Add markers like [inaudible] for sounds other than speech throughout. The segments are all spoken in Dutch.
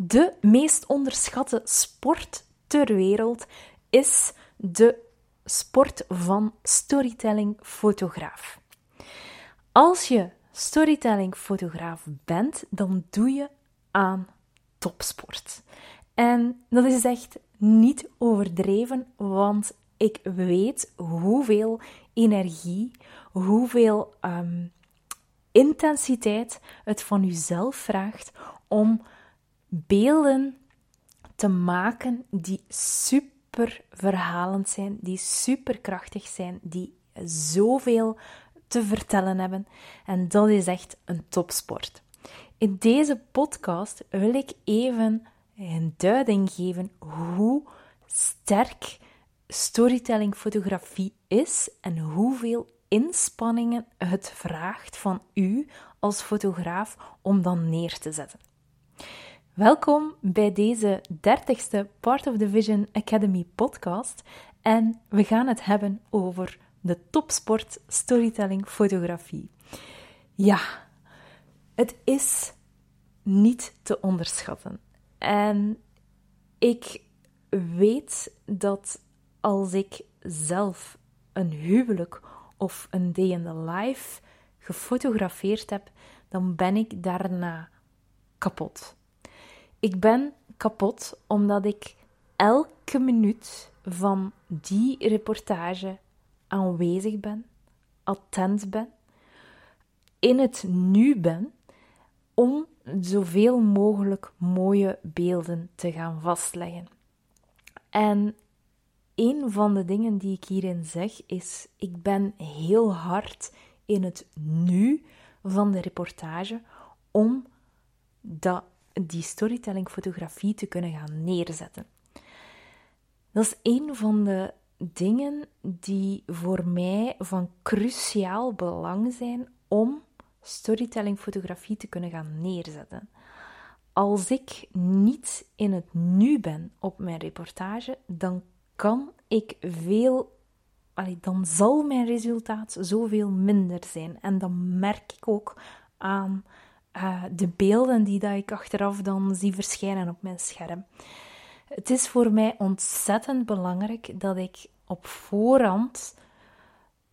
De meest onderschatte sport ter wereld is de sport van storytelling fotograaf. Als je storytelling fotograaf bent, dan doe je aan topsport. En dat is echt niet overdreven, want ik weet hoeveel energie, hoeveel ehm, intensiteit het van jezelf vraagt om beelden te maken die super verhalend zijn, die super krachtig zijn, die zoveel te vertellen hebben. En dat is echt een topsport. In deze podcast wil ik even een duiding geven hoe sterk storytelling fotografie is en hoeveel inspanningen het vraagt van u als fotograaf om dan neer te zetten. Welkom bij deze 30ste Part of the Vision Academy podcast en we gaan het hebben over de topsport storytelling fotografie. Ja, het is niet te onderschatten. En ik weet dat als ik zelf een huwelijk of een day in the life gefotografeerd heb, dan ben ik daarna kapot. Ik ben kapot omdat ik elke minuut van die reportage aanwezig ben, attent ben, in het nu ben, om zoveel mogelijk mooie beelden te gaan vastleggen. En een van de dingen die ik hierin zeg is: ik ben heel hard in het nu van de reportage om dat, die storytelling fotografie te kunnen gaan neerzetten. Dat is een van de dingen die voor mij van cruciaal belang zijn om storytelling fotografie te kunnen gaan neerzetten. Als ik niet in het nu ben op mijn reportage, dan kan ik veel, dan zal mijn resultaat zoveel minder zijn. En dan merk ik ook aan uh, de beelden die dat ik achteraf dan zie verschijnen op mijn scherm. Het is voor mij ontzettend belangrijk dat ik op voorhand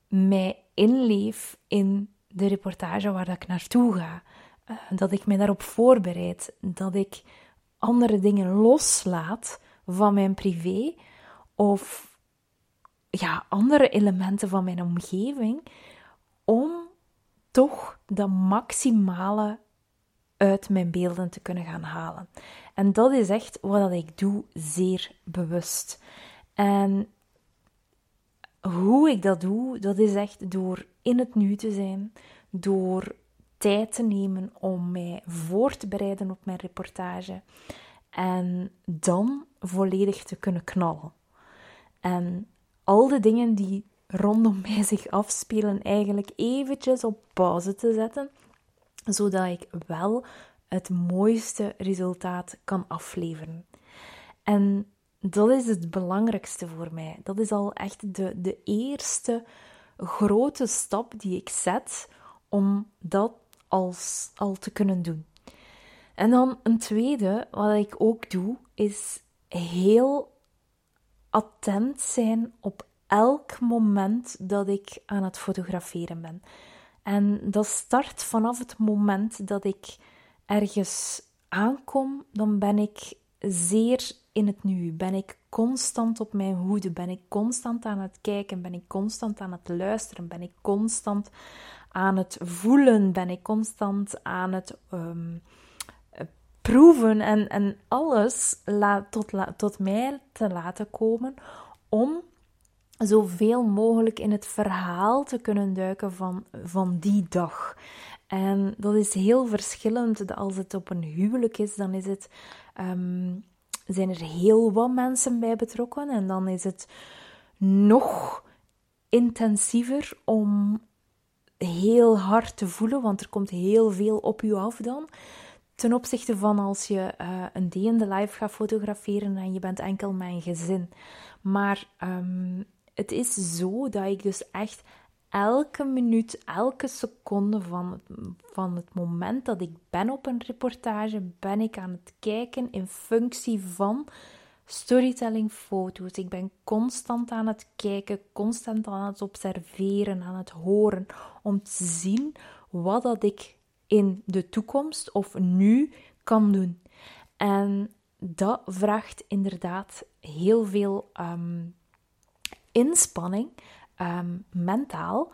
mij inleef in de reportage waar dat ik naartoe ga. Uh, dat ik mij daarop voorbereid. Dat ik andere dingen loslaat van mijn privé of ja, andere elementen van mijn omgeving om toch de maximale uit mijn beelden te kunnen gaan halen. En dat is echt wat ik doe, zeer bewust. En hoe ik dat doe, dat is echt door in het nu te zijn, door tijd te nemen om mij voor te bereiden op mijn reportage en dan volledig te kunnen knallen. En al de dingen die rondom [laughs] mij zich afspelen, eigenlijk eventjes op pauze te zetten, zodat ik wel het mooiste resultaat kan afleveren. En dat is het belangrijkste voor mij. Dat is al echt de, de eerste grote stap die ik zet om dat als, al te kunnen doen. En dan een tweede, wat ik ook doe, is heel attent zijn op elk moment dat ik aan het fotograferen ben. En dat start vanaf het moment dat ik ergens aankom, dan ben ik zeer in het nu. Ben ik constant op mijn hoede, ben ik constant aan het kijken, ben ik constant aan het luisteren, ben ik constant aan het voelen, ben ik constant aan het um, proeven. En, en alles laat, tot, tot mij te laten komen om zoveel mogelijk in het verhaal te kunnen duiken van, van die dag. En dat is heel verschillend. Als het op een huwelijk is, dan is het, um, zijn er heel wat mensen bij betrokken. En dan is het nog intensiever om heel hard te voelen, want er komt heel veel op u af dan. Ten opzichte van als je uh, een day in gaat fotograferen en je bent enkel mijn gezin. Maar um, het is zo dat ik dus echt elke minuut, elke seconde van het, van het moment dat ik ben op een reportage, ben ik aan het kijken in functie van storytelling foto's. Ik ben constant aan het kijken, constant aan het observeren, aan het horen, om te zien wat dat ik in de toekomst of nu kan doen. En dat vraagt inderdaad heel veel um, inspanning, um, mentaal,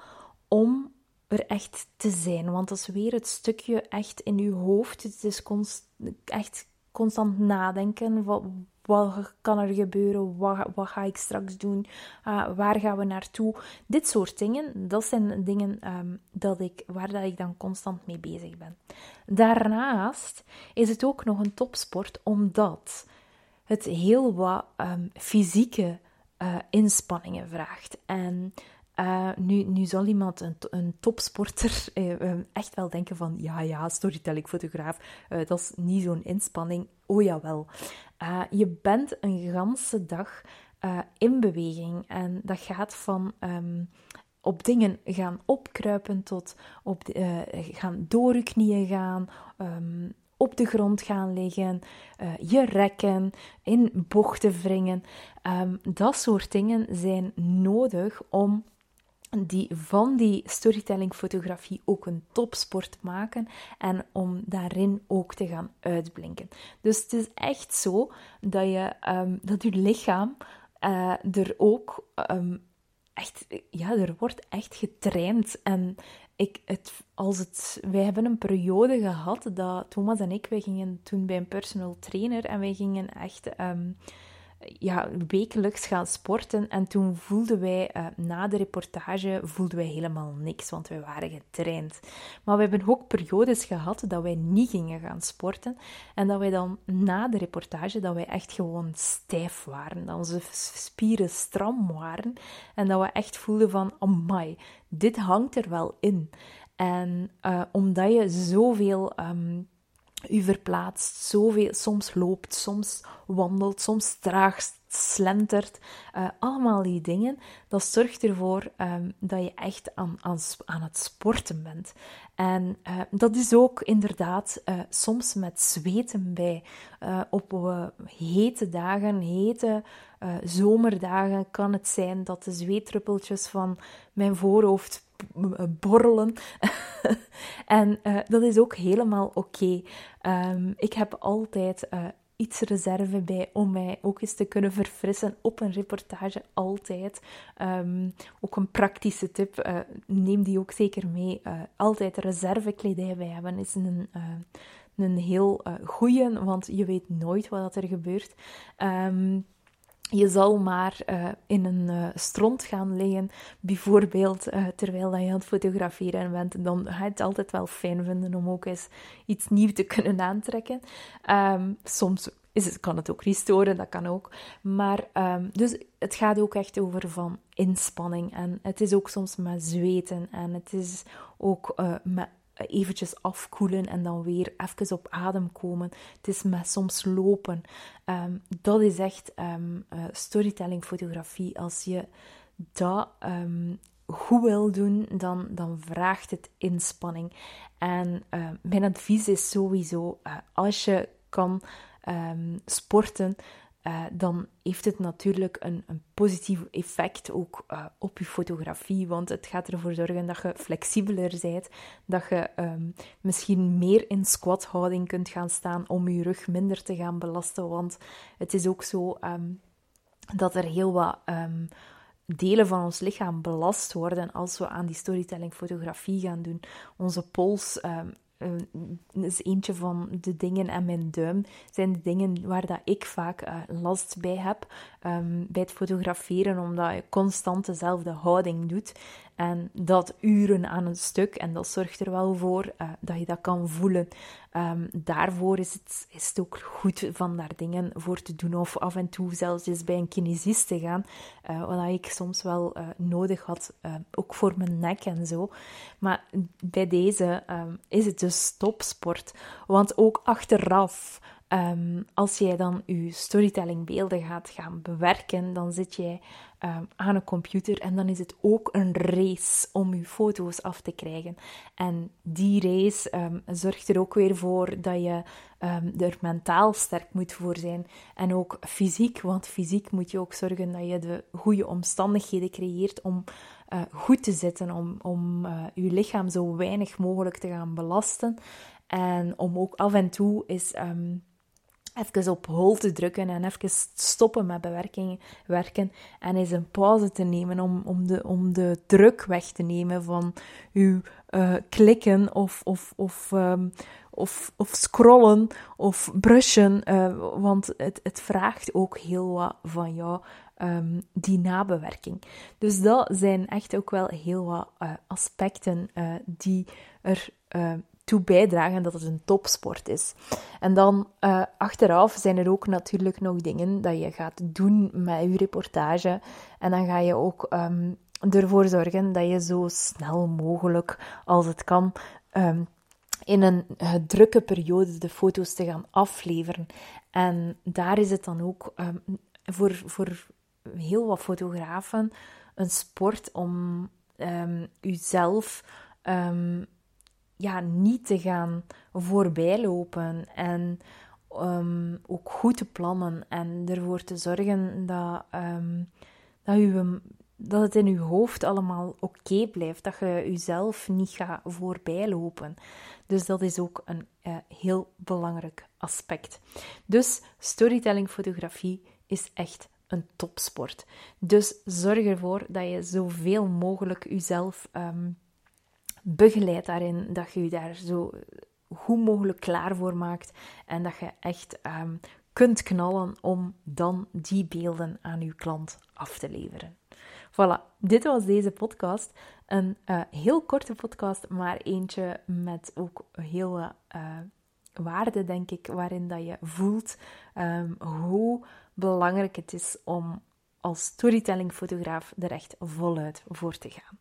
om er echt te zijn. Want dat is weer het stukje echt in uw hoofd. Het is echt constant nadenken. Wat, kan er gebeuren? Wat, wat ga ik straks doen? Uh, waar gaan we naartoe? Dit soort dingen, dat zijn dingen um, dat ik, waar dat ik dan constant mee bezig ben. Daarnaast is het ook nog een topsport, omdat het heel wat um, fysieke uh, inspanningen vraagt. En uh, nu, nu zal iemand, een, een topsporter, uh, [laughs] echt wel denken van, ja, ja, storytelling fotograaf, dat is niet zo'n inspanning. Oh jawel. je bent een ganse dag in beweging en dat gaat van um, op dingen gaan opkruipen tot op gaan door je knieën gaan, um, op de grond gaan liggen, uh, je rekken, in bochten wringen. Um, dat soort dingen zijn nodig om die, van die storytelling fotografie ook een topsport maken en om daarin ook te gaan uitblinken. Dus het is echt zo dat je, um, dat je lichaam uh, er ook um, echt, ja, er wordt echt getraind. En ik, het, als het, wij hebben een periode gehad dat Thomas en ik, wij gingen toen bij een personal trainer en wij gingen echt um, ja, wekelijks gaan sporten. En toen voelden wij, uh, na de reportage, voelden wij helemaal niks, want wij waren getraind. Maar we hebben ook periodes gehad dat wij niet gingen gaan sporten. En dat wij dan na de reportage, dat wij echt gewoon stijf waren. Dat onze spieren stram waren. En dat we echt voelden van, my, dit hangt er wel in. En uh, omdat je zoveel um, u verplaatst, zoveel, soms loopt, soms wandelt, soms traag slentert. Uh, allemaal die dingen, dat zorgt ervoor um, dat je echt aan, aan, aan, het sporten bent. En uh, dat is ook inderdaad uh, soms met zweten bij. op hete dagen, hete zomerdagen kan het zijn dat de zweetruppeltjes van mijn voorhoofd borrelen. [laughs] en uh, dat is ook helemaal oké. Um, ik heb altijd uh, iets reserve bij om mij ook eens te kunnen verfrissen op een reportage. Altijd. Um, ook een praktische tip. Uh, neem die ook zeker mee. altijd reservekledij bij hebben is een een heel uh, goeie, want je weet nooit wat er gebeurt. Um, je zal maar uh, in een uh, gaan liggen, bijvoorbeeld uh, terwijl je aan het fotograferen bent. Dan ga je het altijd wel fijn vinden om ook eens iets nieuws te kunnen aantrekken. Um, soms is het, kan het ook niet storen, dat kan ook. Maar um, dus het gaat ook echt over van inspanning. En het is ook soms met zweten. En het is ook met eventjes afkoelen en dan weer even op adem komen. Het is met soms lopen. Um, dat is echt um, uh, storytelling fotografie. Als je dat um, goed wil doen, dan, dan vraagt het inspanning. En uh, mijn advies is sowieso, als je kan sporten, uh, dan heeft het natuurlijk een, een positief effect ook uh, op je fotografie. Want het gaat ervoor zorgen dat je flexibeler bent, dat je um, misschien meer in squathouding kunt gaan staan om je rug minder te gaan belasten. Want het is ook zo um, dat er heel wat um, delen van ons lichaam belast worden als we aan die storytelling fotografie gaan doen. Onze pols uh, is eentje van de dingen en mijn duim zijn de dingen waar dat ik vaak uh, last bij heb um, bij het fotograferen, omdat je constant dezelfde houding doet. En dat uren aan een stuk. En dat zorgt er wel voor uh, dat je dat kan voelen. Um, daarvoor is het, is het ook goed van daar dingen voor te doen. Of af en toe zelfs eens bij een kinesist te gaan. Uh, wat ik soms wel uh, nodig had. ook voor mijn nek en zo. Maar bij deze um, is het dus topsport. Want ook achteraf Ehm, als jij dan je storytellingbeelden gaat gaan bewerken, dan zit jij um, aan een computer en dan is het ook een race om je foto's af te krijgen. En die race um, zorgt er ook weer voor dat je er mentaal sterk moet voor zijn. En ook fysiek, want fysiek moet je ook zorgen dat je de goede omstandigheden creëert om uh, goed te zitten, om, om uh, je lichaam zo weinig mogelijk te gaan belasten. En om ook af en toe is even op hol te drukken en even stoppen met bewerking, werken en eens een pauze te nemen om, om, de, om de druk weg te nemen van uw uh, klikken of, of, of, um, of, of scrollen of brushen, uh, want het, het vraagt ook heel wat van jou, um, die nabewerking. Dus dat zijn echt ook wel heel wat uh, aspecten die er toe bijdragen dat het een topsport is. En dan uh, achteraf zijn er ook natuurlijk nog dingen dat je gaat doen met je reportage. En dan ga je ook um, ervoor zorgen dat je zo snel mogelijk als het kan. Um, in een uh, drukke periode de foto's te gaan afleveren. En daar is het dan ook um, voor, voor heel wat fotografen een sport om um, ja, niet te gaan voorbijlopen en um, ook goed te plannen en ervoor te zorgen dat, um, dat, u, dat het in uw hoofd allemaal oké blijft, dat je uzelf niet gaat voorbijlopen. Dus dat is ook een uh, heel belangrijk aspect. Dus storytelling fotografie is echt een topsport. Dus zorg ervoor dat je zoveel mogelijk uzelf um, begeleid daarin, dat je je daar zo goed mogelijk klaar voor maakt en dat je echt um, kunt knallen om dan die beelden aan je klant af te leveren. Voilà, dit was deze podcast. Een uh, heel korte podcast, maar eentje met ook heel uh, waarde, denk ik, waarin dat je voelt um, hoe belangrijk het is om als storytelling fotograaf er echt voluit voor te gaan.